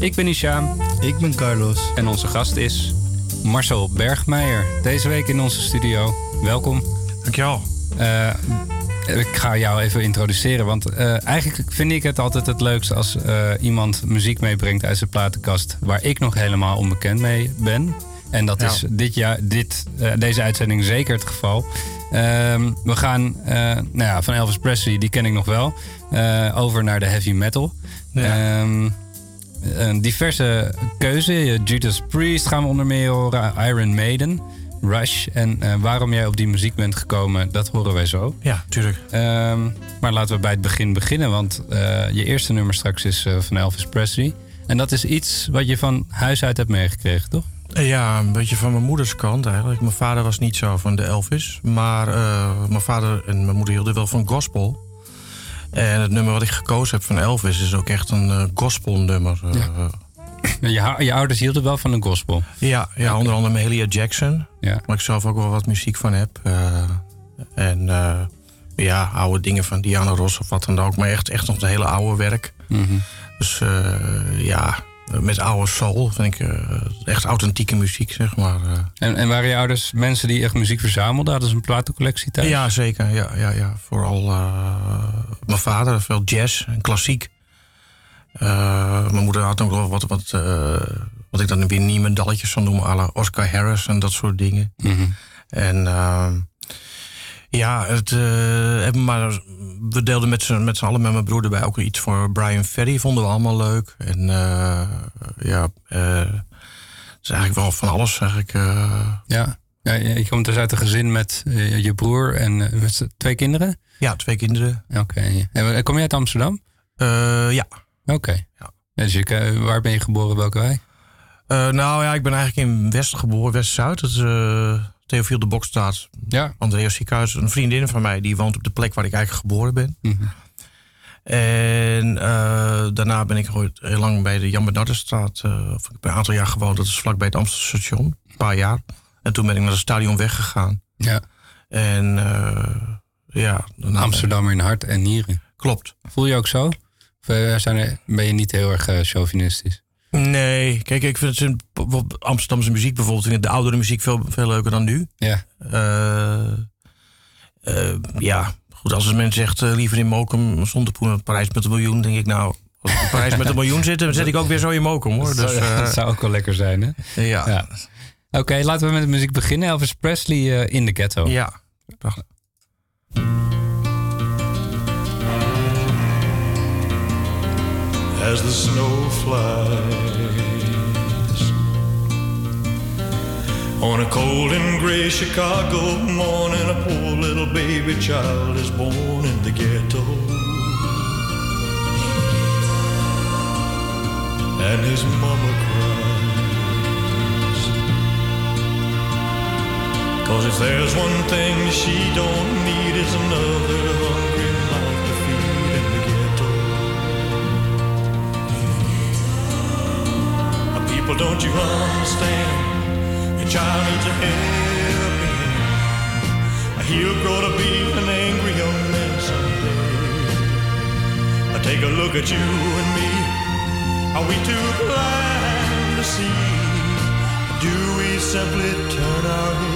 Ik ben Ishaam Ik ben Carlos. en onze gast is Marcel Bergmeijer. Deze week in onze studio. Welkom. Dankjewel. Eh, ik ga jou even introduceren, want eh, eigenlijk vind ik het altijd het leukst als eh, iemand muziek meebrengt uit zijn platenkast waar ik nog helemaal onbekend mee ben. En dat Ja. is dit jaar, dit, deze uitzending zeker het geval. Ehm, we gaan eh, nou ja, van Elvis Presley, die ken ik nog wel, eh, over naar de heavy metal. Ja. Ehm, een diverse keuze. Judas Priest gaan we onder meer horen, Iron Maiden, Rush. En eh, waarom jij op die muziek bent gekomen, dat horen wij zo. Ja, tuurlijk. Ehm, maar laten we bij het begin beginnen, want eh, je eerste nummer straks is eh, van Elvis Presley. En dat is iets wat je van huis uit hebt meegekregen, toch? Ja, een beetje van mijn moeders kant eigenlijk. Mijn vader was niet zo van de Elvis. Maar mijn vader en mijn moeder hielden wel van gospel. En het nummer wat ik gekozen heb van Elvis is ook echt een eh, gospelnummer. eh. Ja. Je, je ouders hielden wel van een gospel. ja, ja, onder andere Mahalia Jackson. Ja. Waar ik zelf ook wel wat muziek van heb. Eh, en ja, oude dingen van Diana Ross of wat dan ook. Maar echt, echt nog het hele oude werk. Mhm. Dus ja, met oude soul vind ik echt authentieke muziek, zeg maar. En, en waren je ouders mensen die echt muziek verzamelden? Hadden ze een platencollectie thuis? Ja, zeker. Ja, ja, ja. Vooral mijn vader, veel jazz en klassiek. Eh, mijn moeder had ook wel wat, wat, eh, wat ik dan weer niemendalletjes zou noemen, à la Oscar Harris en dat soort dingen. Mhm. En eh, ja, het, eh, hebben maar, we deelden met z'n met z'n allen met mijn broer erbij ook iets voor Brian Ferry, vonden we allemaal leuk. En ja, het is eigenlijk wel van alles eigenlijk. Ja. Ja. Je komt dus uit een gezin met eh, je broer en eh, met twee kinderen? ja, twee kinderen. Oké. En kom je uit Amsterdam? Eh, ja. Oké. Ja. Dus je, eh, waar ben je geboren? Welke wijk? Eh, nou ja, ik ben eigenlijk in West geboren, West-Zuid. Dat is Theofiel de Bokstraat. Ja. Andreas Ziekenhuis. Een vriendin van mij die woont op de plek waar ik eigenlijk geboren ben. Mhm. En eh, daarna ben ik ooit heel lang bij de Jan Bernardenstraat. eh, of ik heb een aantal jaar gewoond. Dat is vlakbij het Amsterdam station. Een paar jaar. En toen ben ik naar het stadion weggegaan. Ja. En eh, ja. Amsterdam in hart en nieren. Klopt. Voel je ook zo? Of eh, zijn er, ben je niet heel erg eh, chauvinistisch? Nee, kijk, ik vind het Amsterdamse muziek bijvoorbeeld, vind ik de oudere muziek veel, veel leuker dan nu. Ja. Ja, goed, als een mens zegt liever in Mokum zonder poen Parijs met een miljoen, denk ik nou, als ik in Parijs met een miljoen zit, dan zet ik ook weer zo in Mokum hoor. Dus, dat, dat zou ook wel lekker zijn, hè? ja. Ja. Oké, laten we met de muziek beginnen. Elvis Presley eh, in de ghetto. ja. Prachtig. as the snow flies. On a cold and gray Chicago morning, a poor little baby child is born in the ghetto. And his mama cries. Cause if there's one thing she don't need, it's another hungry mouth to feed in the ghetto. Uh, People, don't you understand? Your child needs a helping hand. He'll grow to be an angry young man someday. Uh, Take a look at you and me. Are we too blind to see? Do we simply turn our heads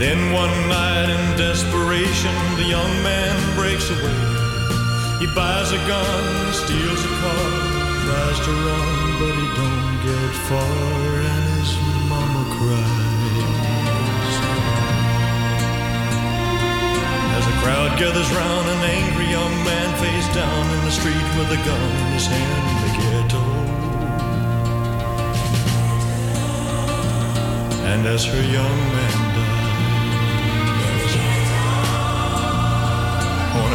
Then one night in desperation, the young man breaks away. He buys a gun, steals a car, tries to run, but he don't get far, and his mama cries. As a crowd gathers round, an angry young man face down in the street with a gun in his hand the ghetto. And as her young man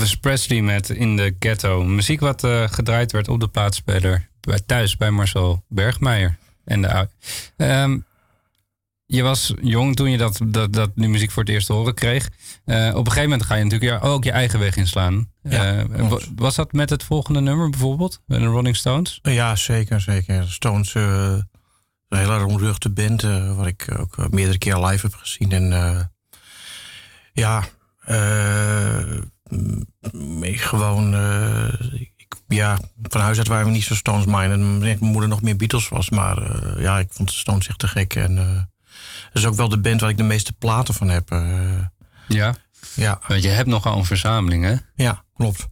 Elvis Presley met In the Ghetto. Muziek wat eh, gedraaid werd op de plaatspeler bij, thuis bij Marcel Bergmeijer. En de, Ehm, je was jong toen je dat, dat, dat die muziek voor het eerst te horen kreeg. Eh, op een gegeven moment ga je natuurlijk ook je eigen weg inslaan. Ja, Eh, was dat met het volgende nummer bijvoorbeeld? De Rolling Stones? Ja, zeker, zeker. Stones, een hele roemruchte band, wat ik ook meerdere keer live heb gezien. En ja, ik gewoon, eh, ik, ja, van huis uit waren we niet zo Stones-minded. Mijn moeder nog meer Beatles was, maar eh, ja, ik vond Stones echt te gek. En eh, dat is ook wel de band waar ik de meeste platen van heb. Ja. ja, Want je hebt nogal een verzameling, hè? ja, klopt.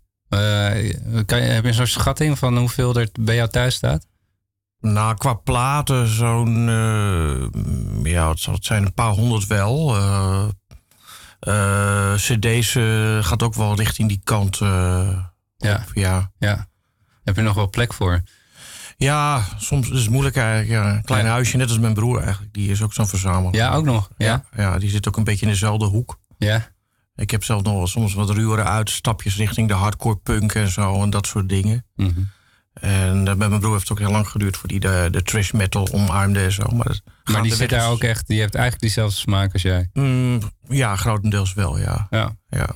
Kan je, heb je zo'n schatting van hoeveel er bij jou thuis staat? Nou, qua platen zo'n... ja, het zijn? Een paar honderd wel. Eh, cd's eh, gaat ook wel richting die kant. eh, Ja. op, ja. Ja. Heb je nog wel plek voor? ja, soms is het moeilijk eigenlijk. Ja, een klein Ja. huisje, net als mijn broer eigenlijk. Die is ook zo'n verzamelaar. Ja, ook nog. Ja. ja, die zit ook een beetje in dezelfde hoek. Ja. Ik heb zelf nog wel soms wat ruwere uitstapjes richting de hardcore punk en zo. En dat soort dingen. Mhm. En eh, met mijn broer heeft het ook heel lang geduurd... voor die de, de trash metal omarmde en zo. Maar, Maar die zit daar ook echt, die heeft eigenlijk diezelfde smaak als jij. Mm, ja, grotendeels wel, ja. Ja. ja.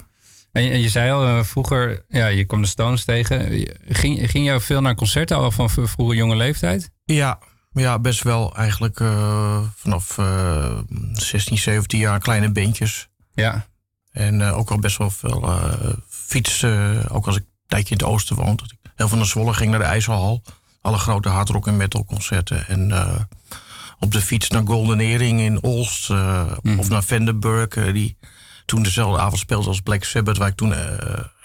En je, en je zei al, eh, vroeger, ja, je kwam de Stones tegen. Ging, ging je veel naar concerten al van vroege jonge leeftijd? Ja, ja best wel eigenlijk eh, vanaf eh 16, 17 jaar kleine bandjes. Ja. En eh, ook al best wel veel eh, fietsen. ook als ik een tijdje in het oosten woonde. dat ik veel naar Zwolle ging, naar de IJsselhal. Alle grote hardrock en metal concerten. En eh, op de fiets naar Golden Earring in Olst. eh, Of naar Vandenberg. eh, die toen dezelfde avond speelde als Black Sabbath. Waar ik toen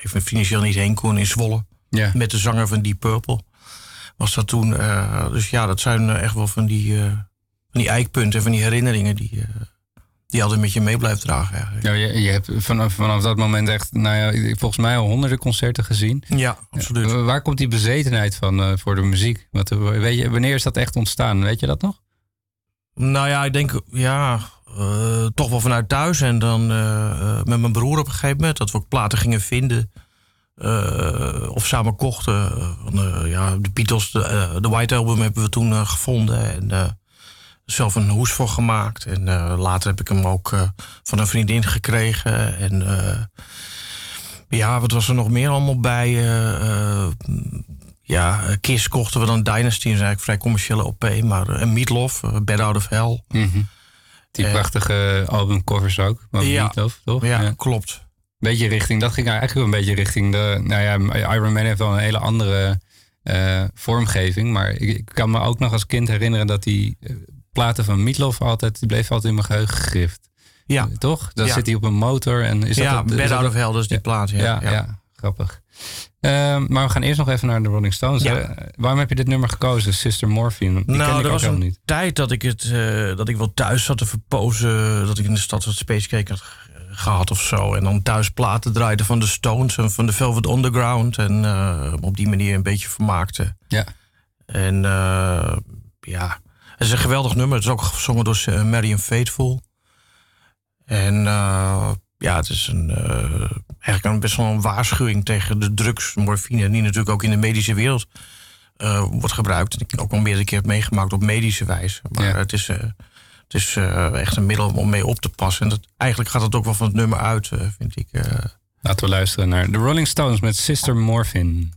even financieel niet heen kon in Zwolle. Met de zanger van Deep Purple. Was dat toen. dus ja, dat zijn echt wel van die, van die eikpunten. Van die herinneringen die, die altijd met je mee blijft dragen eigenlijk. Ja, je, je hebt vanaf, vanaf dat moment echt, nou ja, volgens mij al honderden concerten gezien. Ja, absoluut. Wa- Waar komt die bezetenheid van eh, voor de muziek? Wat, eh, weet je, wanneer is dat echt ontstaan? Weet je dat nog? Nou ja, ik denk ja, eh, toch wel vanuit thuis. En dan met mijn broer op een gegeven moment. Dat we ook platen gingen vinden. of samen kochten. Ja, de Beatles, de, de White Album hebben we toen gevonden. En zelf een hoes voor gemaakt. En eh, later heb ik hem ook eh, van een vriendin gekregen. En eh, ja, wat was er nog meer allemaal bij? ja, Kiss kochten we dan Dynasty. Dat is eigenlijk vrij commerciële OP. Maar eh, en Meatloaf, Bed Out of Hell. Die Eh, prachtige albumcovers ook. Van ja. Meatloaf, toch? Ja, klopt. Beetje richting, dat ging eigenlijk een beetje richting de. Nou ja, Iron Man heeft wel een hele andere vormgeving. Maar ik, ik kan me ook nog als kind herinneren dat die eh, platen van Meatloaf altijd. die bleef altijd in mijn geheugen gegrift. Ja, Toch? Dan Ja. zit hij op een motor en is ja dat. Bed dat Out of Hell, is die plaat. Ja, ja, ja. grappig. Ehm, maar we gaan eerst nog even naar de Rolling Stones. Ja. hè. waarom heb je dit nummer gekozen, Sister Morphine? Die ken nou, ik er ook was een niet. tijd dat ik, het, eh, dat ik wel thuis zat te verpozen. Dat ik in de stad wat Space Cake had ge- gehad of zo. En dan thuis platen draaide van de Stones en van de Velvet Underground. En eh, op die manier een beetje vermaakte. Ja. En eh, ja, het is een geweldig nummer. Het is ook gezongen door uh, Marion Faithful. En eh, ja, het is een, eh, eigenlijk een best wel een waarschuwing tegen de drugs, morfine. Die natuurlijk ook in de medische wereld eh, wordt gebruikt. En ik ook al meerdere keer heb meegemaakt op medische wijze. Maar Ja. het is, eh, het is eh, echt een middel om mee op te passen. En dat, eigenlijk gaat het ook wel van het nummer uit, eh, vind ik. eh. Laten we luisteren naar de Rolling Stones met Sister Morphin.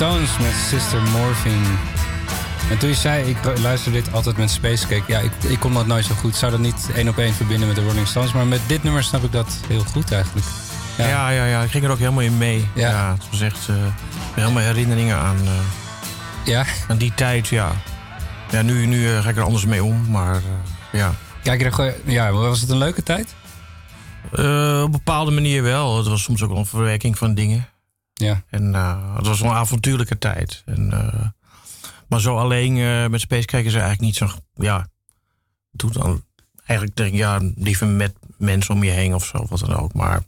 Stones met Sister Morphine. En toen je zei, ik luister dit altijd met Space Cake. Ja, ik, ik kon dat nooit zo goed. Zou dat niet één op één verbinden met de Rolling Stones. Maar met dit nummer snap ik dat heel goed eigenlijk. Ja, ja, ja. ja. Ik ging er ook helemaal in mee. Ja. Ja, het was echt eh, helemaal herinneringen aan, eh, Ja? aan die tijd, ja. Ja, nu, nu eh, ga ik er anders mee om, maar ja. Kijk je er. Ja, was het een leuke tijd? Op een bepaalde manier wel. Het was soms ook wel een verwerking van dingen. Ja. En eh, het was een avontuurlijke tijd. En, eh, maar zo alleen eh, met Space kijken ze eigenlijk niet zo... Ja, doe dan eigenlijk denk ik, ja, liever met mensen om je heen of zo, wat dan ook. Maar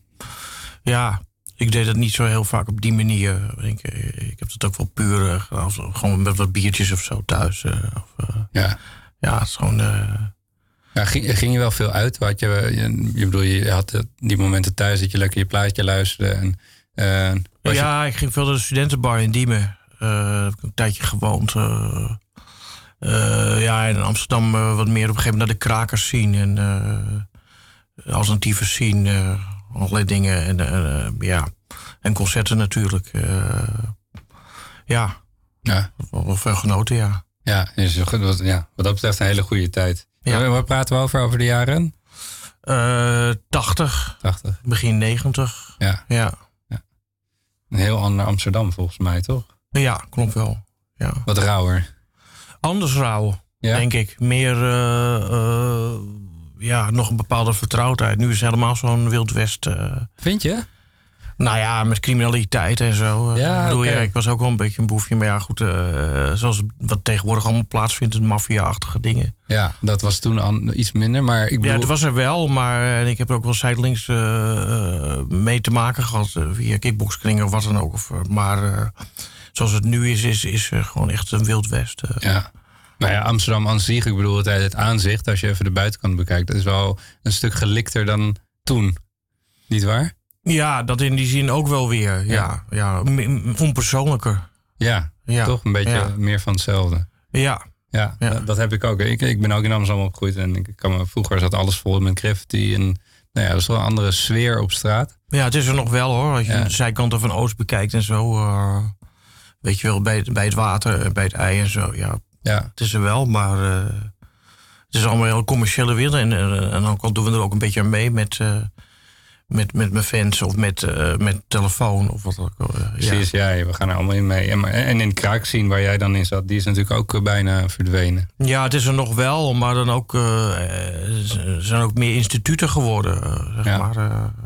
ja, ik deed het niet zo heel vaak op die manier. Ik, ik heb het ook wel puur gedaan, gewoon met wat biertjes of zo thuis. of, Ja. ja, het is gewoon... ja ging, ging je wel veel uit? Had je, je, je bedoel, je had die momenten thuis dat je lekker je plaatje luisterde. En, was je- Ja, ik ging veel naar de studentenbar in Diemen. Eh, heb ik een tijdje gewoond. eh. Eh, ja, in Amsterdam wat meer op een gegeven moment naar de krakers zien. En alternatieven zien. allerlei dingen. En, ja. en concerten natuurlijk. ja, ja. wel, veel genoten, ja. Ja, is wat, ja, wat dat betreft een hele goede tijd. Ja. Waar, waar praten we over, over de jaren? Eh 80, 80. begin 90. Ja, Ja, een heel ander Amsterdam volgens mij, toch? ja klopt wel. Ja. Wat rauwer. Anders rauw. Ja? denk ik. Meer, eh, eh, ja, nog een bepaalde vertrouwdheid. Nu is het helemaal zo'n Wild West. eh, Vind je? Nou ja, met criminaliteit en zo. eh, Ja, ik bedoel, ja, ik was ook wel een beetje een boefje. Maar ja, goed, eh, zoals wat tegenwoordig allemaal plaatsvindt, maffia-achtige dingen. Ja, dat was toen iets minder, maar ik bedoel... Ja, het was er wel, maar en ik heb er ook wel zijdelings eh, eh, mee te maken gehad. eh, via kickboxkringen of wat dan ook. Of, eh, maar eh, zoals het nu is, is, is eh, gewoon echt een Wild West. eh. Ja. Nou ja, Amsterdam aan zich, ik bedoel het, het aanzicht, als je even de buitenkant bekijkt, dat is wel een stuk gelikter dan toen. Niet waar? Ja, dat in die zin ook wel weer. Ja, ja. onpersoonlijker. Ja, Ja. toch een beetje Ja. meer van hetzelfde. Ja, Ja, Ja. Dat, dat heb ik ook. Ik, ik ben ook in Amsterdam opgegroeid en ik kan me, vroeger zat alles vol met graffiti. En nou ja, dat is wel een andere sfeer op straat. ja, het is er nog wel hoor. Als je de zijkanten van Oost bekijkt en zo. eh, weet je wel, bij, het- bij het water, en bij het ei en zo. Ja, Ja, het is er wel, maar eh, het is allemaal heel commerciële wereld. En, eh, en dan doen we er ook een beetje aan mee met, eh, met, met mijn fans of met, eh, met telefoon of wat ook. eh, ja. precies. Ja. we gaan er allemaal in mee. En, in Kraak zien waar jij dan in zat, die is natuurlijk ook eh, bijna verdwenen. Ja, het is er nog wel, maar dan ook, zijn ook meer instituten geworden. zeg Ja. maar.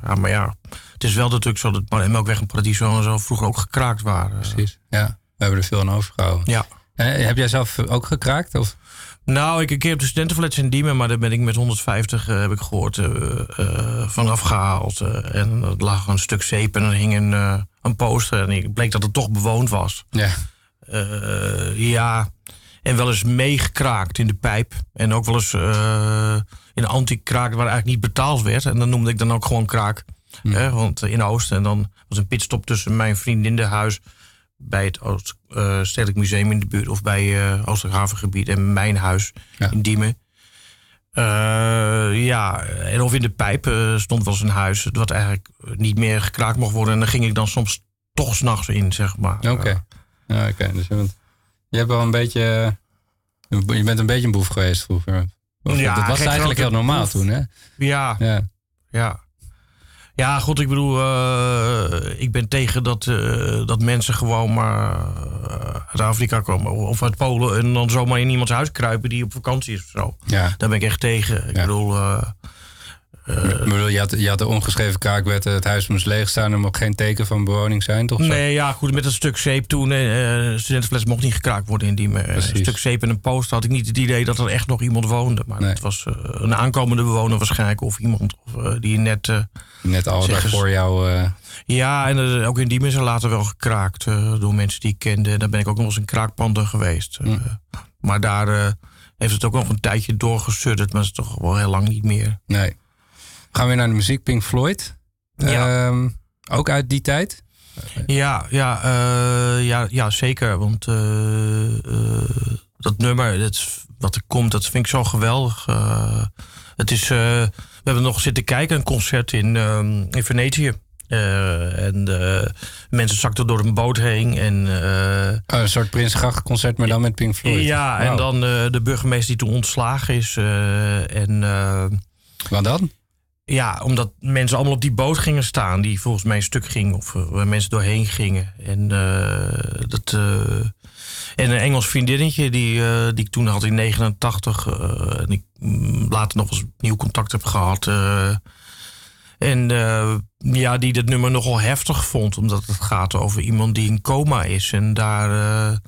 ja, maar ja, het is wel natuurlijk zo dat Melkweg en Paradiso en zo vroeger ook gekraakt waren. Precies. Ja, we hebben er veel aan overgehouden. Ja. Heb jij zelf ook gekraakt? Of? Nou, ik een keer op de studentenflats in Diemen, maar daar ben ik met 150, eh, heb ik gehoord, eh, eh, vanaf gehaald. eh, en er lag een stuk zeep en er hing een, een poster. En ik bleek dat het toch bewoond was. Ja. Ja, en wel eens meegekraakt in de pijp. En ook wel eens in een anti-kraak waar eigenlijk niet betaald werd. En dan noemde ik dan ook gewoon kraak. Hè, want in Oost. En dan was een pitstop tussen mijn vriendinnenhuis bij het Oost, eh, Stedelijk Museum in de buurt... of bij eh Oosterhavengebied en mijn huis Ja. in Diemen. Eh, ja, en of in de pijp stond wel eens een huis... wat eigenlijk niet meer gekraakt mocht worden. En daar ging ik dan soms toch s'nachts in, zeg maar. Oké. Ja. Dus je bent, je hebt wel een beetje. Je bent een beetje een boef geweest vroeger. Of, Ja, dat was eigenlijk heel normaal boef. toen, hè? Ja, Ja. Ja. Ja, goed, ik bedoel, eh, ik ben tegen dat, eh, dat mensen gewoon maar eh, uit Afrika komen of uit Polen en dan zomaar in iemands huis kruipen die op vakantie is of zo. ja. Daar ben ik echt tegen. Ik Ja. bedoel, Bedoel, je, had, je had de ongeschreven kraakwet, het huis moest leeg staan, er mocht geen teken van bewoning zijn, toch? zo? nee, ja, goed, met dat stuk zeep toen, eh eh, studentenfles mocht niet gekraakt worden in die Een stuk zeep en een post had ik niet het idee dat er echt nog iemand woonde. Maar Nee. het was eh, een aankomende bewoner waarschijnlijk of iemand of, eh, die net... eh, Net al Zeg eens. daarvoor jou. eh, Ja, en eh, ook in Diemen is er later wel gekraakt eh, door mensen die ik kende. Daar ben ik ook nog eens een kraakpanden geweest. Eh, maar daar eh, heeft het ook nog een tijdje doorgesudderd, maar het is toch wel heel lang niet meer. nee. Gaan we weer naar de muziek, Pink Floyd. Ja. Ehm, ook uit die tijd? Ja, ja, eh, ja, ja zeker. Want eh, eh, dat nummer, dat wat er komt, dat vind ik zo geweldig. Het is, we hebben nog zitten kijken, een concert in, ehm, in Venetië. En mensen zakten door een boot heen. En, Oh, een soort concert, maar dan met Pink Floyd. ja, en dan de burgemeester die toen ontslagen is. en Wat dan? Ja, omdat mensen allemaal op die boot gingen staan, die volgens mij een stuk ging, of eh, waar mensen doorheen gingen. En, eh, dat, eh, en een Engels vriendinnetje die, die ik toen had in 89, eh, en ik mm, later nog eens nieuw contact heb gehad. eh, en ja, die dat nummer nogal heftig vond, omdat het gaat over iemand die in coma is en daar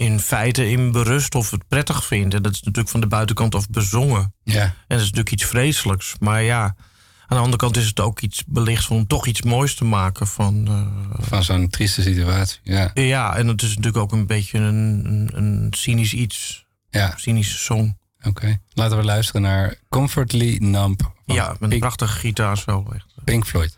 in feite in berust of het prettig vindt. En dat is natuurlijk van de buitenkant af bezongen. Ja. En dat is natuurlijk iets vreselijks. Maar ja, aan de andere kant is het ook iets belicht om toch iets moois te maken van. eh, Van zo'n trieste situatie. Ja. ja, en het is natuurlijk ook een beetje een, een, een cynisch iets. Ja, Cynische song. oké. Laten we luisteren naar Comfortably Numb Ja, met een prachtige gitaar zo. Echt. Pink Floyd.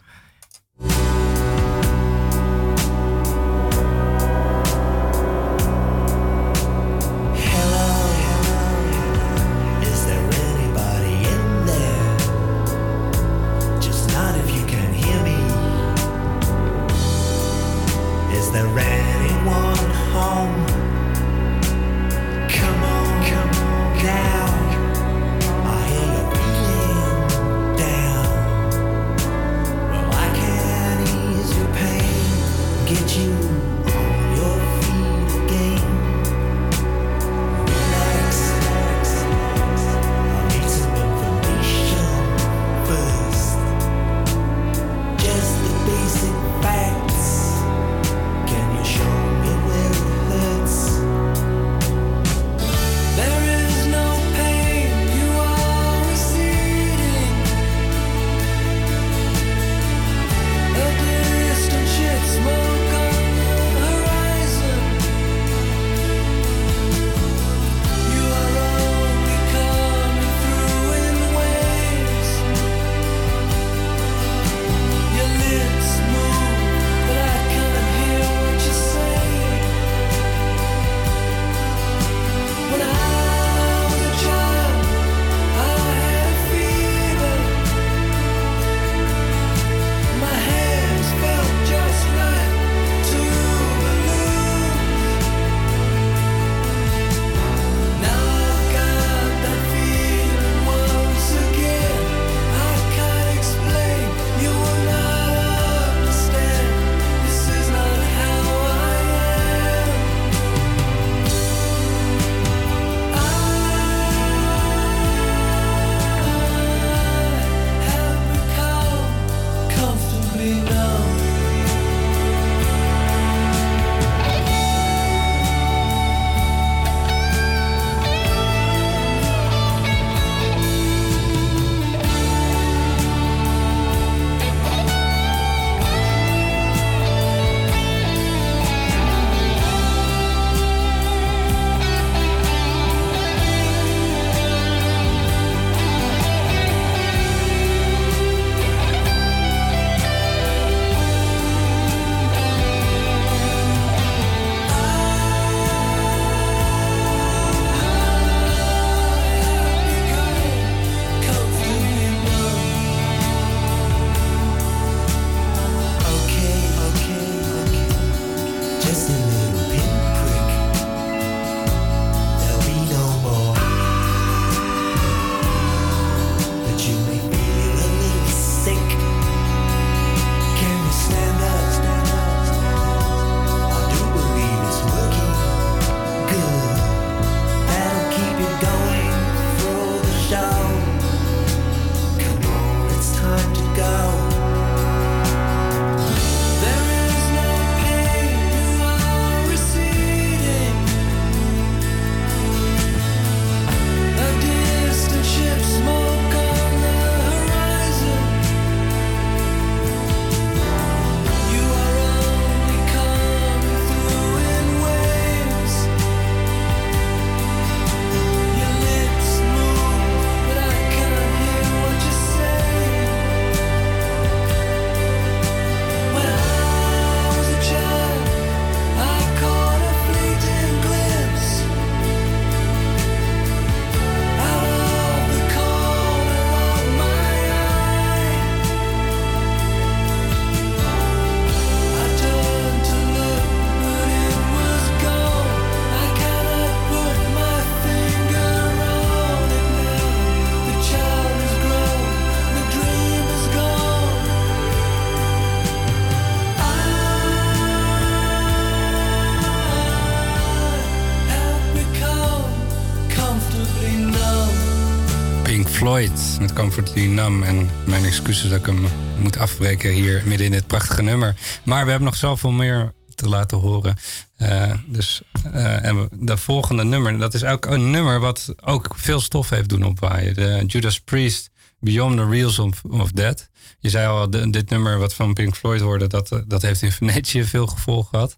Comfort Nam. En mijn excuses dat ik hem moet afbreken hier midden in dit prachtige nummer. Maar we hebben nog zoveel meer te laten horen. Uh, dus uh, en de volgende nummer, dat is ook een nummer wat ook veel stof heeft doen opwaaien. Judas Priest, Beyond the Reels of, of Death. Je zei al, dit nummer wat van Pink Floyd hoorde, dat, dat heeft in Venetië veel gevolg gehad.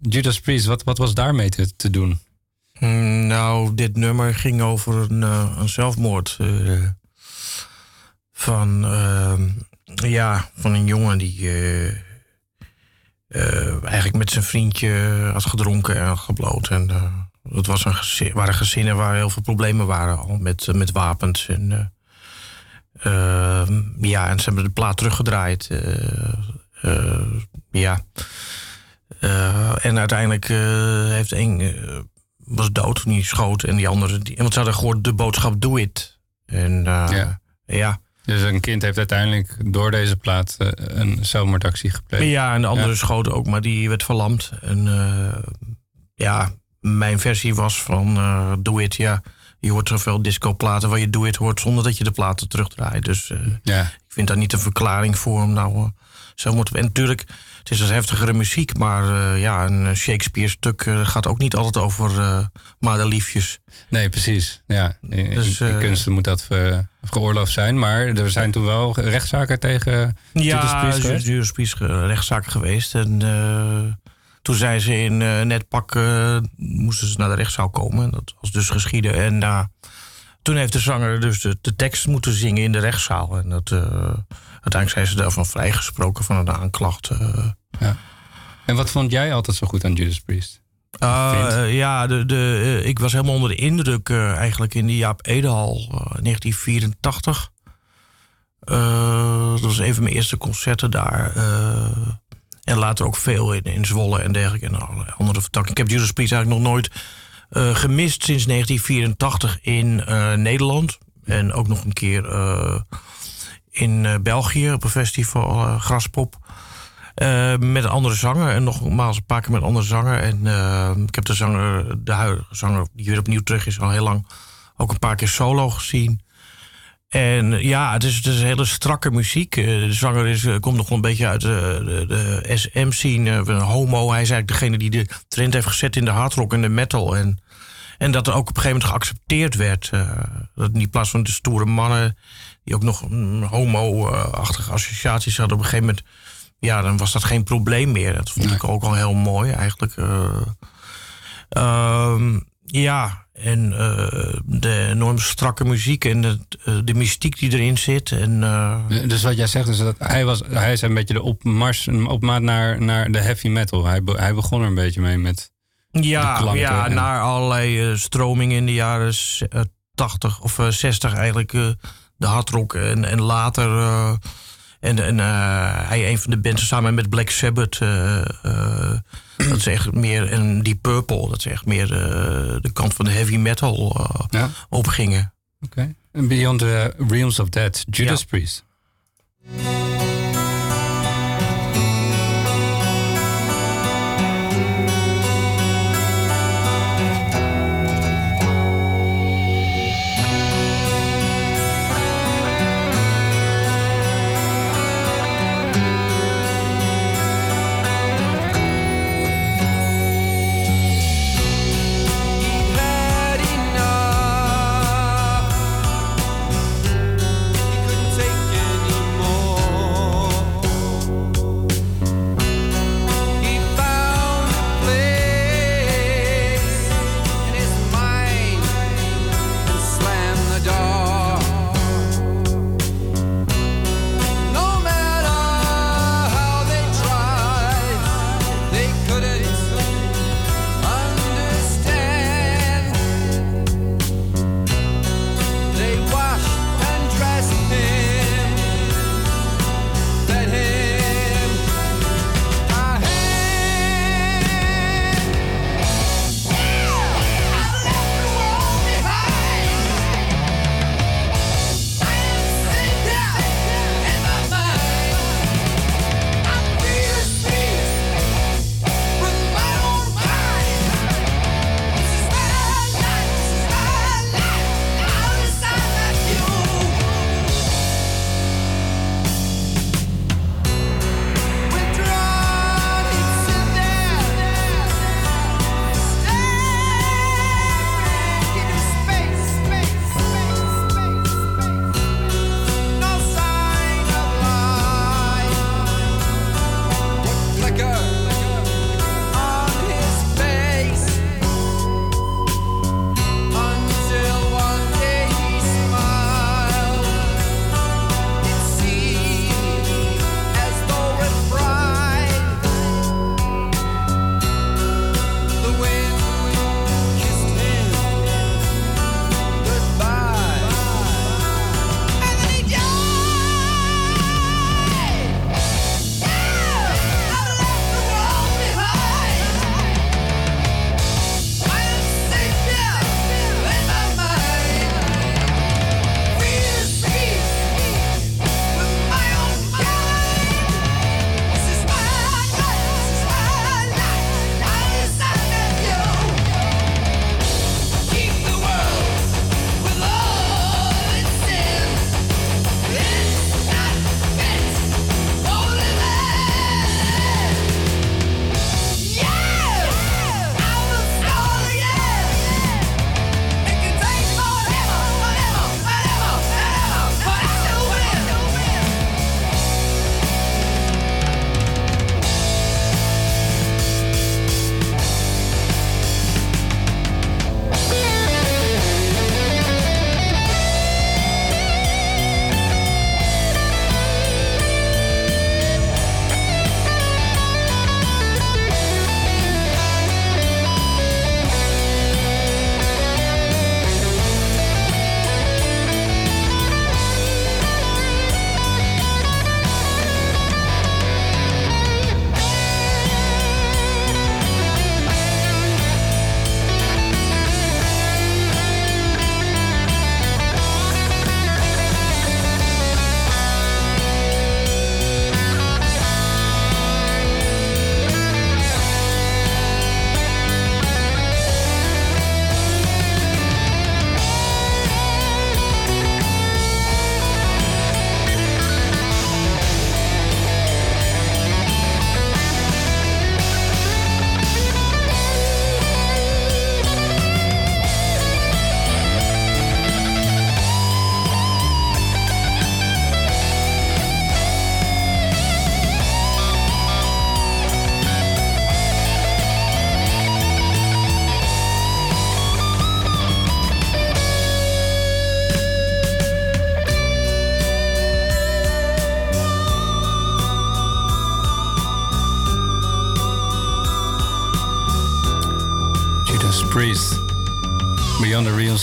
Judas Priest, wat, wat was daarmee te, te doen? Mm, nou, dit nummer ging over een, een zelfmoord. Van, ehm, ja, van een jongen die uh, eigenlijk met zijn vriendje had gedronken en gebloot. En uh, het was een gezin, waren gezinnen waar heel veel problemen waren al met, met wapens. En, ja, en ze hebben de plaat teruggedraaid. ja. en uiteindelijk heeft een was dood toen hij schoot. En die andere, die, want ze hadden gehoord de boodschap do it. En ja. ja. Dus een kind heeft uiteindelijk door deze plaat uh, een zelfmoordactie gepleegd. Ja, en de andere ja. schoten ook, maar die werd verlamd. En uh, ja, mijn versie was van uh, Do It, ja. Je hoort zoveel discoplaten waar je Do It hoort zonder dat je de platen terugdraait. Dus ja. ik vind daar niet een verklaring voor om nou zo moeten En natuurlijk, het is dus heftigere muziek, maar uh, ja, een Shakespeare-stuk uh, gaat ook niet altijd over uh, madeliefjes. Nee, precies. Ja, in, dus, in kunsten moet dat ver, geoorloofd zijn, maar er zijn toen wel rechtszaken tegen ja, Judas Priest rechtszaken geweest. En toen zijn ze in net pak, moesten ze naar de rechtszaal komen. Dat was dus geschieden. En toen heeft de zanger dus de, de, tekst moeten zingen in de rechtszaal. En dat uiteindelijk zijn ze daarvan vrijgesproken van een aanklacht. Uh. Ja. En wat vond jij altijd zo goed aan Judas Priest? Uh, ja, de, de, ik was helemaal onder de indruk uh, eigenlijk in die Jaap Edehal 1984. dat was een van mijn eerste concerten daar. en later ook veel in, in Zwolle en dergelijke. En andere vertakkingen. Ik heb Judas Priest eigenlijk nog nooit gemist sinds 1984 in Nederland. En ook nog een keer in uh, België op een festival uh, Graspop. Uh, met een andere zanger en nogmaals een paar keer met een andere zanger. En ik heb de zanger, de huidige zanger die weer opnieuw terug is, al heel lang ook een paar keer solo gezien. En ja, het is, het hele strakke muziek. De zanger is, komt nog wel een beetje uit de, de, SM-scene. Een homo. Hij is eigenlijk degene die de trend heeft gezet in de hardrock en de metal. En, en dat er ook op een gegeven moment geaccepteerd werd. dat in plaats van de stoere mannen die ook nog homo-achtige associaties hadden. Op een gegeven moment, ja, dan was dat geen probleem meer. Dat vond ik ook al heel mooi eigenlijk. Uh, ja, en uh, de enorm strakke muziek en de, uh, de mystiek die erin zit. En, dus wat jij zegt is dat hij, was, hij is een beetje de opmars, opmaat naar, naar de heavy metal. Hij, hij begon er een beetje mee met. Ja, ja en... naar allerlei stromingen in de jaren 80 of 60 eigenlijk de hardrock en, en later. Uh, en en uh, hij een van de bands samen met Black Sabbath. Uh, dat is echt meer. En Deep Purple, dat is echt meer de kant van de heavy metal ja. opgingen. Oké. Okay. En Beyond the Realms of Death, Judas ja. Priest.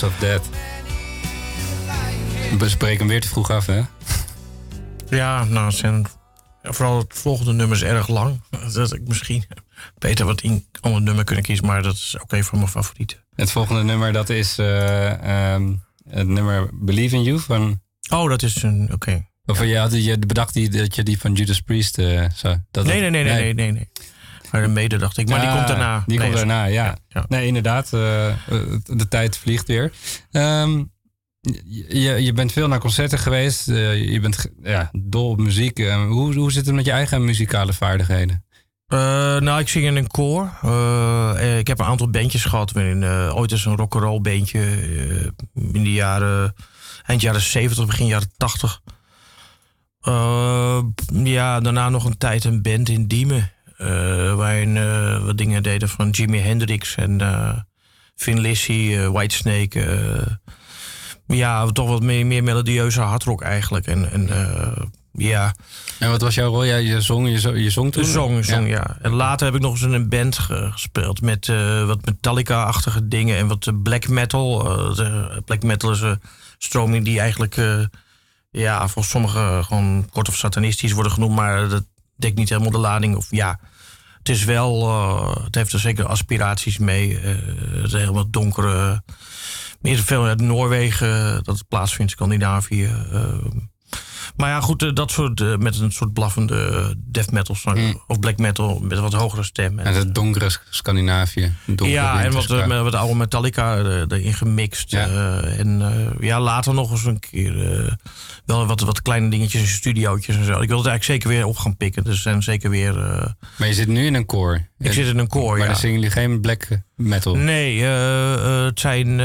Of Death. We spreken hem weer te vroeg af, hè? Ja, nou, zijn, vooral het volgende nummer is erg lang. Dat ik misschien beter wat in ander nummer kunnen kiezen, maar dat is ook een van mijn favorieten. Het volgende nummer, dat is eh, ehm, het nummer Believe in You van... Oh, dat is een, oké. Of je, had, je bedacht die, dat je die van Judas Priest eh, zou... Dat nee, nee, nee, nee, nee, nee. Mede dacht ik, maar die komt daarna. Die Nee, komt daarna, ja. ja. Nee, inderdaad. eh, de tijd vliegt weer. Ehm, je, je bent veel naar concerten geweest. eh, je bent ja, dol op muziek. Eh, hoe, hoe zit het met je eigen muzikale vaardigheden? Eh, nou, ik zing in een koor. Ik heb een aantal bandjes gehad. eh, ooit eens een rock'n'roll bandje. in de jaren... Eind jaren 70, begin jaren 80. Eh, ja, daarna nog een tijd een band in Diemen. Eh, waarin eh, wat dingen deden van Jimi Hendrix en eh Vin Lissy, Whitesnake. ja, toch wat meer, meer melodieuze hardrock eigenlijk. En, en ja... En wat was jouw rol? Ja, je zong, je, zo- je zong toen? Zong, zong ja. En later heb ik nog eens in een band ge- gespeeld met wat Metallica-achtige dingen en wat black metal. Black metal is een stroming die eigenlijk, eh, ja, voor sommigen gewoon kort of satanistisch worden genoemd, maar dat dekt niet helemaal de lading. Of ja, het is wel, eh, het heeft er zeker aspiraties mee. Eh, het helemaal donkere, meer veel uit Noorwegen dat het plaatsvindt, Scandinavië. Maar ja, goed, eh, dat soort, eh, met een soort blaffende eh, death metal song, of black metal met wat hogere stem. En, En het donkere Scandinavië. donkere ja, en wat, met wat oude Metallica erin gemixt. Ja. en ja, later nog eens een keer wel wat, wat kleine dingetjes in studiootjes en zo. Ik wil het eigenlijk zeker weer op gaan pikken. Dus zijn zeker weer... Maar je zit nu in een koor. ik zit in een koor, Maar ja. dan zingen jullie geen black metal. Nee, het zijn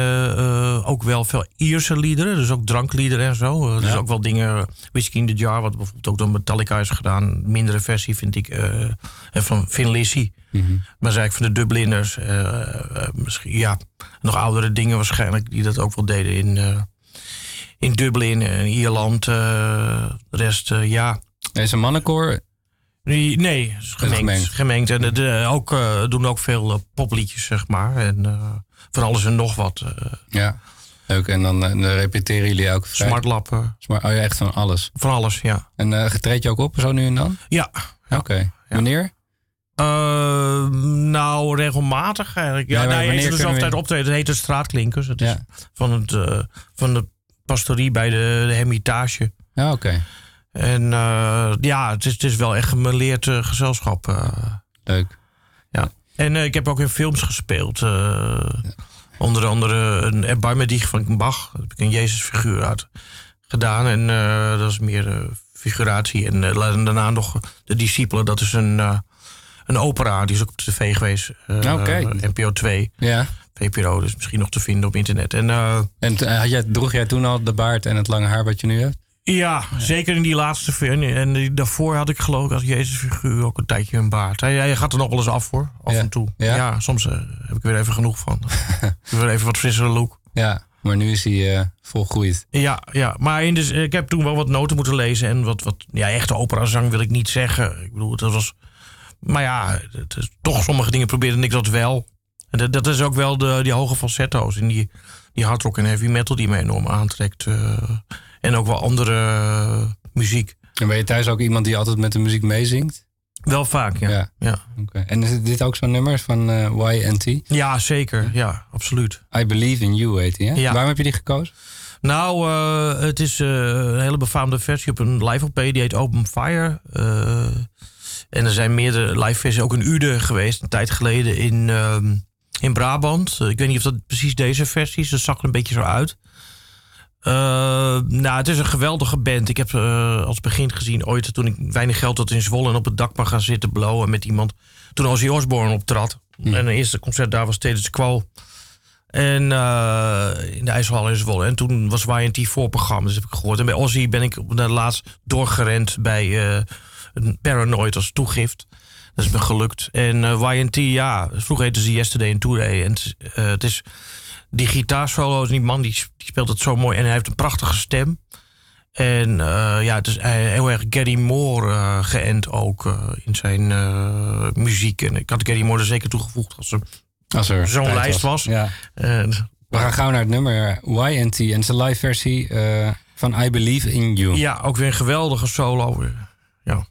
ook wel veel Ierse liederen. Dus ook drankliederen en zo. Dus ook wel dingen, Whiskey in the Jar, wat bijvoorbeeld ook door Metallica is gedaan. Mindere versie vind ik. eh, en van Vin Lissy. Mhm. Maar zei ik van de Dubliners. eh, eh, misschien, ja, nog oudere dingen waarschijnlijk. Die dat ook wel deden in, eh, in Dublin en Ierland. eh, de rest, eh, ja. Deze mannenkoor. Nee, is gemengd. gemengd. En de, de- ook, eh, doen ook veel eh, popliedjes, zeg maar. En eh, van alles en nog wat. eh, Ja. Leuk. En dan, eh, dan repeteren jullie elke vrijdag. smartlappen, Smart. Oh ja, echt van alles. van alles, ja. En eh treed je ook op zo nu en dan? Ja. Oké. Wanneer? Eh, nou, regelmatig eigenlijk. Ja, maar nee, dus altijd optreden. Het heet de Straatklinkers. Het is van, het, eh, van de pastorie bij de, de Hermitage. Ja, oké. En ja, het is, het is wel echt gemeleerd gezelschap. Leuk. ja. En ik heb ook in films gespeeld. Onder andere een Erbarme dich van Bach. Daar heb ik een Jezusfiguur uit gedaan. En eh, dat is meer eh, figuratie. En eh, daarna nog De Discipelen. Dat is een, een opera. Die is ook op de tv geweest. Oké. NPO 2. Ja. VPRO, dus misschien nog te vinden op internet. En En had jij, droeg jij toen al de baard en het lange haar wat je nu hebt? Ja, zeker in die laatste film. En die- daarvoor had ik geloof ik als Jezusfiguur ook een tijdje een baard. Hij, hij gaat er nog wel eens af hoor, af Ja. en toe. Ja? Ja, soms eh, heb ik weer even genoeg van. ik wil even wat frissere look. Ja. Maar nu is hij eh, volgroeid. Ja, ja, maar in de, ik heb toen wel wat noten moeten lezen. En wat, wat ja, echte operazang wil ik niet zeggen. Ik bedoel, dat was... Maar ja, het is, toch sommige dingen probeerde ik dat wel. En dat, dat is ook wel de, die hoge falsetto's. En die, die hardrock en heavy metal die me enorm aantrekt. eh, en ook wel andere eh, muziek. En ben je thuis ook iemand die altijd met de muziek meezingt? Wel vaak, ja. Ja. Ja, Oké. En is dit ook zo'n nummer van eh YNT? ja zeker. Ja, absoluut. I Believe in You heet hè? Ja. Waarom heb je die gekozen? Nou, eh, het is een hele befaamde versie op een live op die heet Open Fire. En er zijn meerdere live versies, ook in Uden geweest, een tijd geleden in, ehm, in Brabant. Ik weet niet of dat precies deze versie is, dat zag er een beetje zo uit. Eh, nou, het is een geweldige band. Ik heb eh, als begin gezien ooit toen ik weinig geld had in Zwolle en op het dak maar gaan zitten blowen met iemand. Toen Ozzy Osbourne optrad. En het eerste concert daar was Status Quo. En eh, in de IJsselhal in Zwolle. En toen was YNT voorprogramma, dus heb ik gehoord. En bij Ozzy ben ik op de laatst doorgerend bij een Paranoid als toegift. Dat is me gelukt. En YNT, ja, vroeger heette ze Yesterday and Today. En het, is, die gitaarsolo is die man die, speelt het zo mooi en hij heeft een prachtige stem. En eh, ja, het is eh, heel erg Gary Moore eh, geënt ook in zijn muziek. En ik had Gary Moore er zeker toegevoegd als, als er zo'n lijst was. Ja. We gaan gauw naar het nummer YNT. En zijn live versie van I Believe in You. Ja, ook weer een geweldige solo. Ja.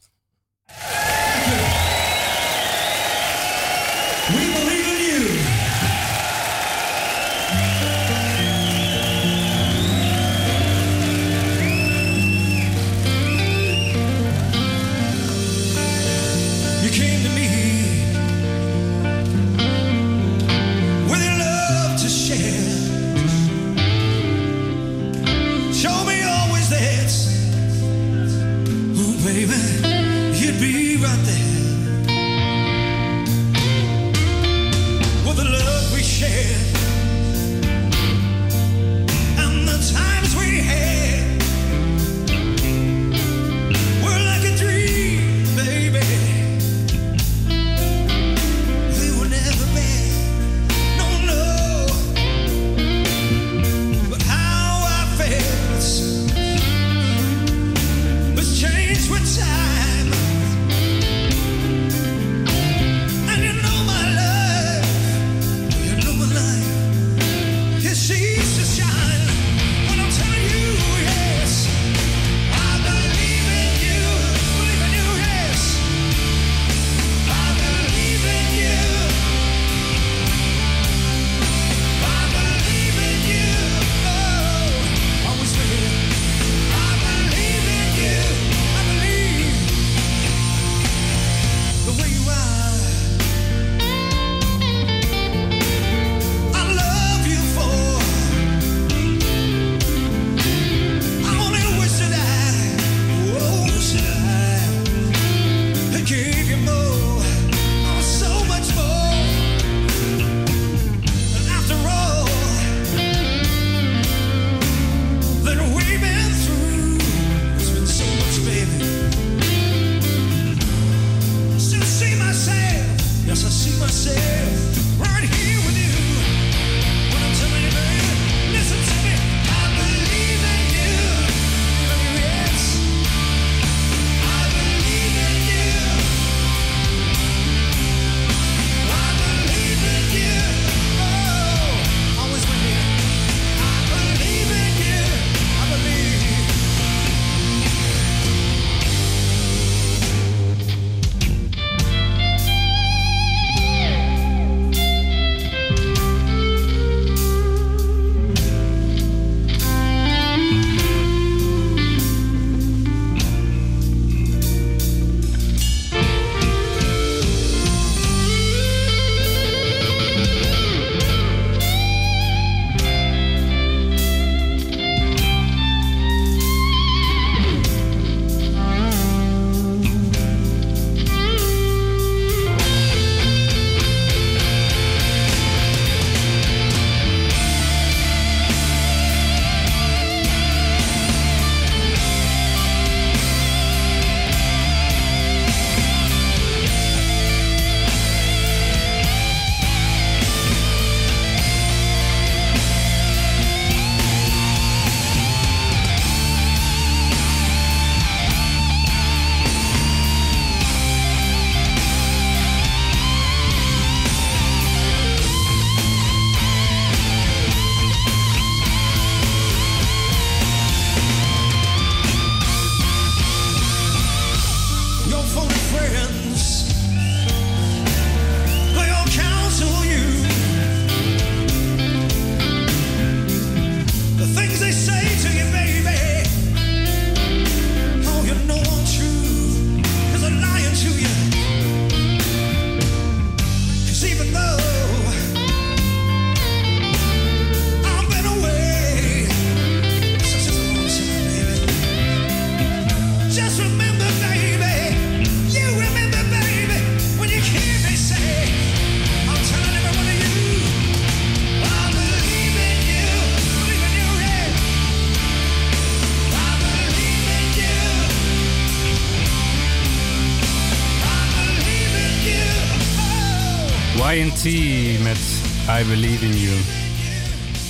Believe in You.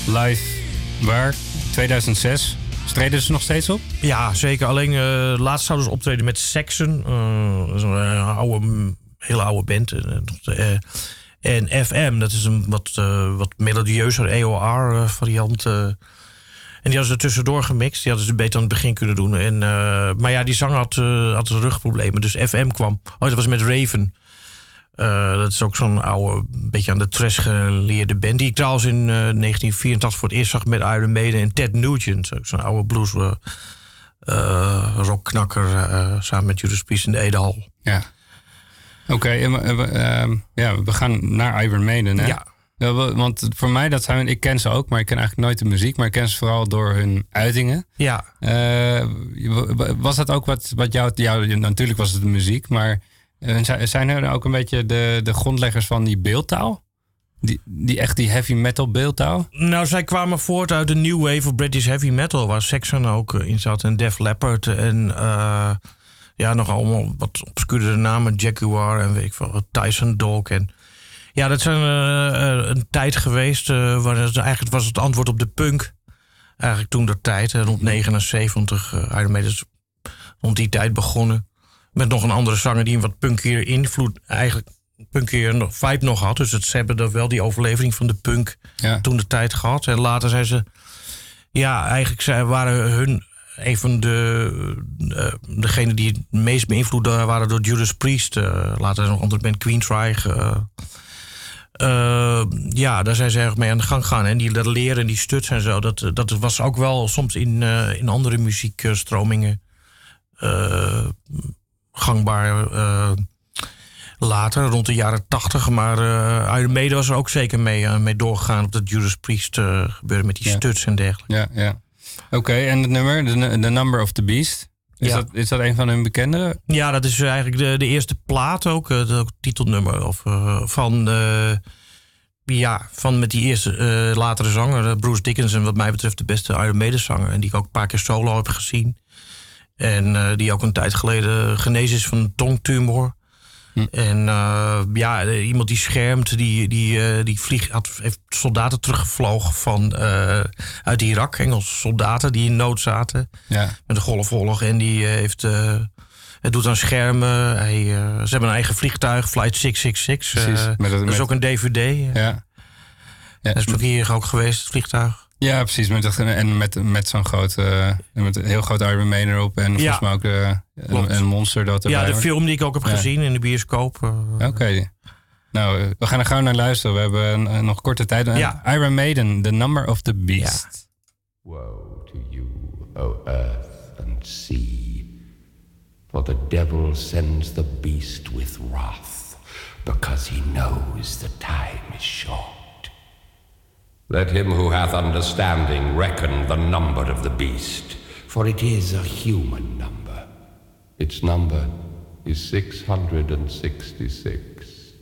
Live, waar? 2006. Streden ze nog steeds op? Ja, zeker. Alleen eh, laatst zouden ze optreden met Saxon. Eh, een eh, oude, mm, hele oude band. En FM, dat is een wat, wat melodieuzer EOR-variant. En die hadden ze tussendoor gemixt. Die hadden ze beter aan het begin kunnen doen. En, maar ja, die zanger had, had rugproblemen. Dus FM kwam. Oh, dat was met Raven. Eh, dat is ook zo'n oude, beetje aan de trash geleerde band. Die ik trouwens in eh, 1984 voor het eerst zag met Iron Maiden en Ted Nugent. Zo'n oude blues eh, eh, rockknakker eh, samen met Judas Priest in de Edehal. Ja. Oké, ehm, ja, we gaan naar Iron Maiden, hè? Ja. Ja, wa- want voor mij, dat zijn, ik ken ze ook, maar ik ken eigenlijk nooit de muziek. Maar ik ken ze vooral door hun uitingen. Ja, Eh, was dat ook wat, wat jou, jou... Natuurlijk was het de muziek, maar eh, zijn- er ook een beetje de, de grondleggers van die beeldtaal? Die, die echt die heavy metal beeldtaal? Nou, zij kwamen voort uit de new wave of British heavy metal, waar Saxon ook eh, in zat en Def Leppard en eh, ja, nog allemaal wat obscure namen, Jaguar en weet ik veel, Tyson Dog en ja, dat zijn eh, een tijd geweest waar het, eigenlijk was het antwoord op de punk. Eigenlijk toen de tijd, rond 79, eh Iron rond die tijd begonnen. Met nog een andere zanger die een wat punkier invloed, eigenlijk punkier nog- vibe nog had. Dus het, ze hebben er wel die overlevering van de punk Ja. toen de tijd gehad. En later zijn ze, ja, eigenlijk zij waren hun een van de, uh, degene die het meest beïnvloed waren door Judas Priest. Uh, later nog onder band. Uh, uh, ja, daar zijn ze erg mee aan de gang gegaan. En die dat leren en die stuts en zo, dat, dat was ook wel soms in, in andere muziekstromingen gangbaar. Uh, later, rond de jaren tachtig. Maar uh, Iron Maiden was er ook zeker mee, uh, mee doorgegaan op dat Judas Priest uh, gebeuren met die Ja. stuts en dergelijke. Ja, ja. Oké, en het nummer, The, the Number of the Beast. Is, Ja. dat, is dat een van hun bekendere? Ja, dat is eigenlijk de, de eerste plaat ook, eh, het titelnummer of, van, ja, van met die eerste latere zanger, Bruce Dickinson, wat mij betreft de beste Iron Maiden zanger. En die ik ook een paar keer solo heb gezien. En uh, die ook een tijd geleden genezen is van een tongtumor. Hm. En uh, ja, iemand die schermt, die, die, uh, die vliegt, had, heeft soldaten teruggevlogen van, uit Irak. Engelse soldaten die in nood zaten. Ja. Met de golfoorlog. En die heeft. het doet aan schermen. Hij, ze hebben een eigen vliegtuig, Flight 666. Precies, met dat- dat is ook een DVD. Ja. ja. Dat is ook hier ook geweest, het vliegtuig. Ja, precies. Met, dat- en met, met zo'n groot, eh, met een heel groot Iron Man erop. En volgens mij ook eh, een, een monster dat erbij Ja, de hoort. film die ik ook heb Ja. gezien in de bioscoop. eh, Oké. Nou, we gaan er gauw naar luisteren. We hebben nog korte tijd. Iron Maiden, The Number of the Beast. Woe to you, O earth and sea, for the devil sends the beast with wrath, because he knows the time is short. Let him who hath understanding reckon the number of the beast, for it is a human number. Its number is 666.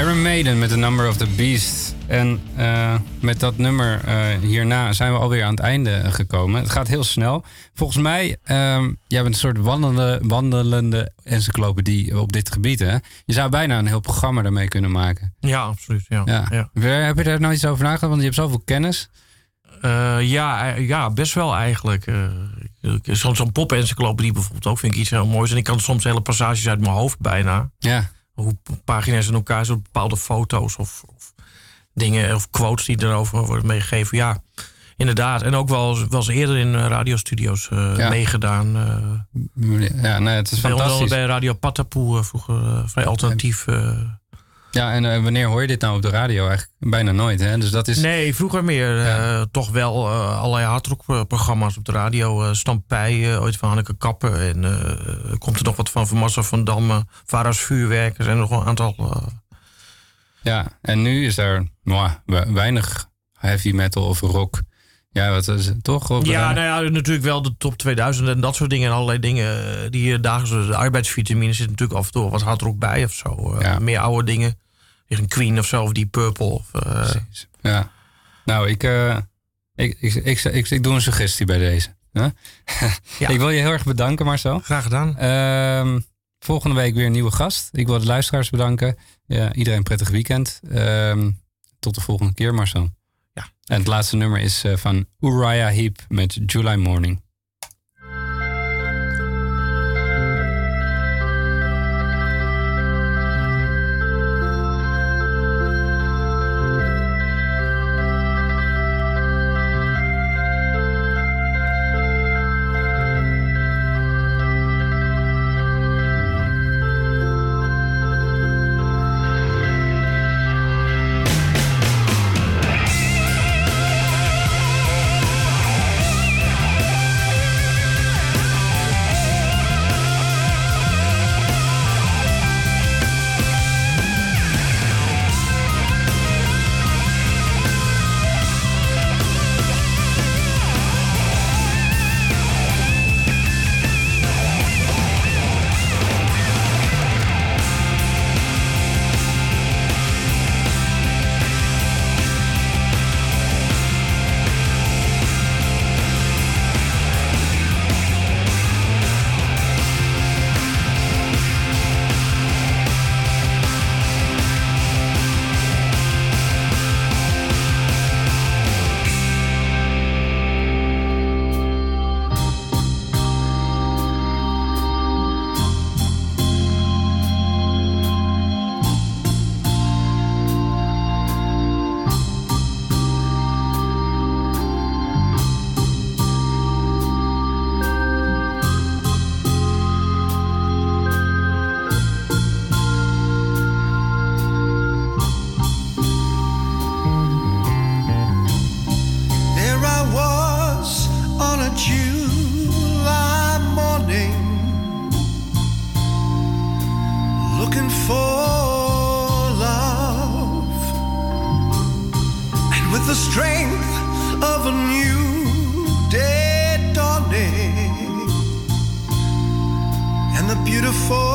Iron Maiden met The Number of the Beast. En eh, met dat nummer eh, hierna zijn we alweer aan het einde gekomen. Het gaat heel snel. Volgens mij, ehm jij bent een soort wandelende, wandelende encyclopedie op dit gebied. Hè? Je zou bijna een heel programma daarmee kunnen maken. Ja, absoluut. Ja. Ja. Ja. Heb je daar nou iets over nagedacht? Want je hebt zoveel kennis. Eh, ja, ja, best wel eigenlijk. Zo'n pop-encyclopedie bijvoorbeeld ook vind ik iets heel moois. En ik kan soms hele passages uit mijn hoofd bijna. Ja. Hoe pagina's in elkaar zo bepaalde foto's of, of dingen of quotes die erover worden meegegeven. Ja, inderdaad. En ook wel, wel eens eerder in eh, radiostudio's Ja. meegedaan. eh Ja, nee, het is bij, onder andere fantastisch. bij Radio Patapoe vroeger vrij alternatief. Ja, en eh, wanneer hoor je dit nou op de radio? Eigenlijk bijna nooit, hè? Dus dat is... Nee, vroeger meer. eh, toch wel eh, allerlei hardrockprogramma's op de radio. Stampij, ooit van Hanneke Kappen. En komt er nog wat van van Massa van Damme. Vara's Vuurwerkers en nog een aantal... Ja, en nu is er mwah, we- weinig heavy metal of rock. Ja, wat is het toch? Op Ja, nou ja, natuurlijk wel de top 2000 en dat soort dingen. En allerlei dingen die je dagelijks... De arbeidsvitamine zit natuurlijk af en toe wat hardrock bij of zo. Meer oude dingen. Een Queen of zo, of die Purple. Of, eh, Ja. Nou, ik, eh, ik, ik, ik, ik, ik doe een suggestie bij deze. Ik wil je heel erg bedanken, Marcel. Graag gedaan. Ehm, volgende week weer een nieuwe gast. Ik wil de luisteraars bedanken. Ja, iedereen een prettig weekend. Ehm, tot de volgende keer, Marcel. Ja. En het laatste nummer is eh, van Uriah Heep met July Morning. Beautiful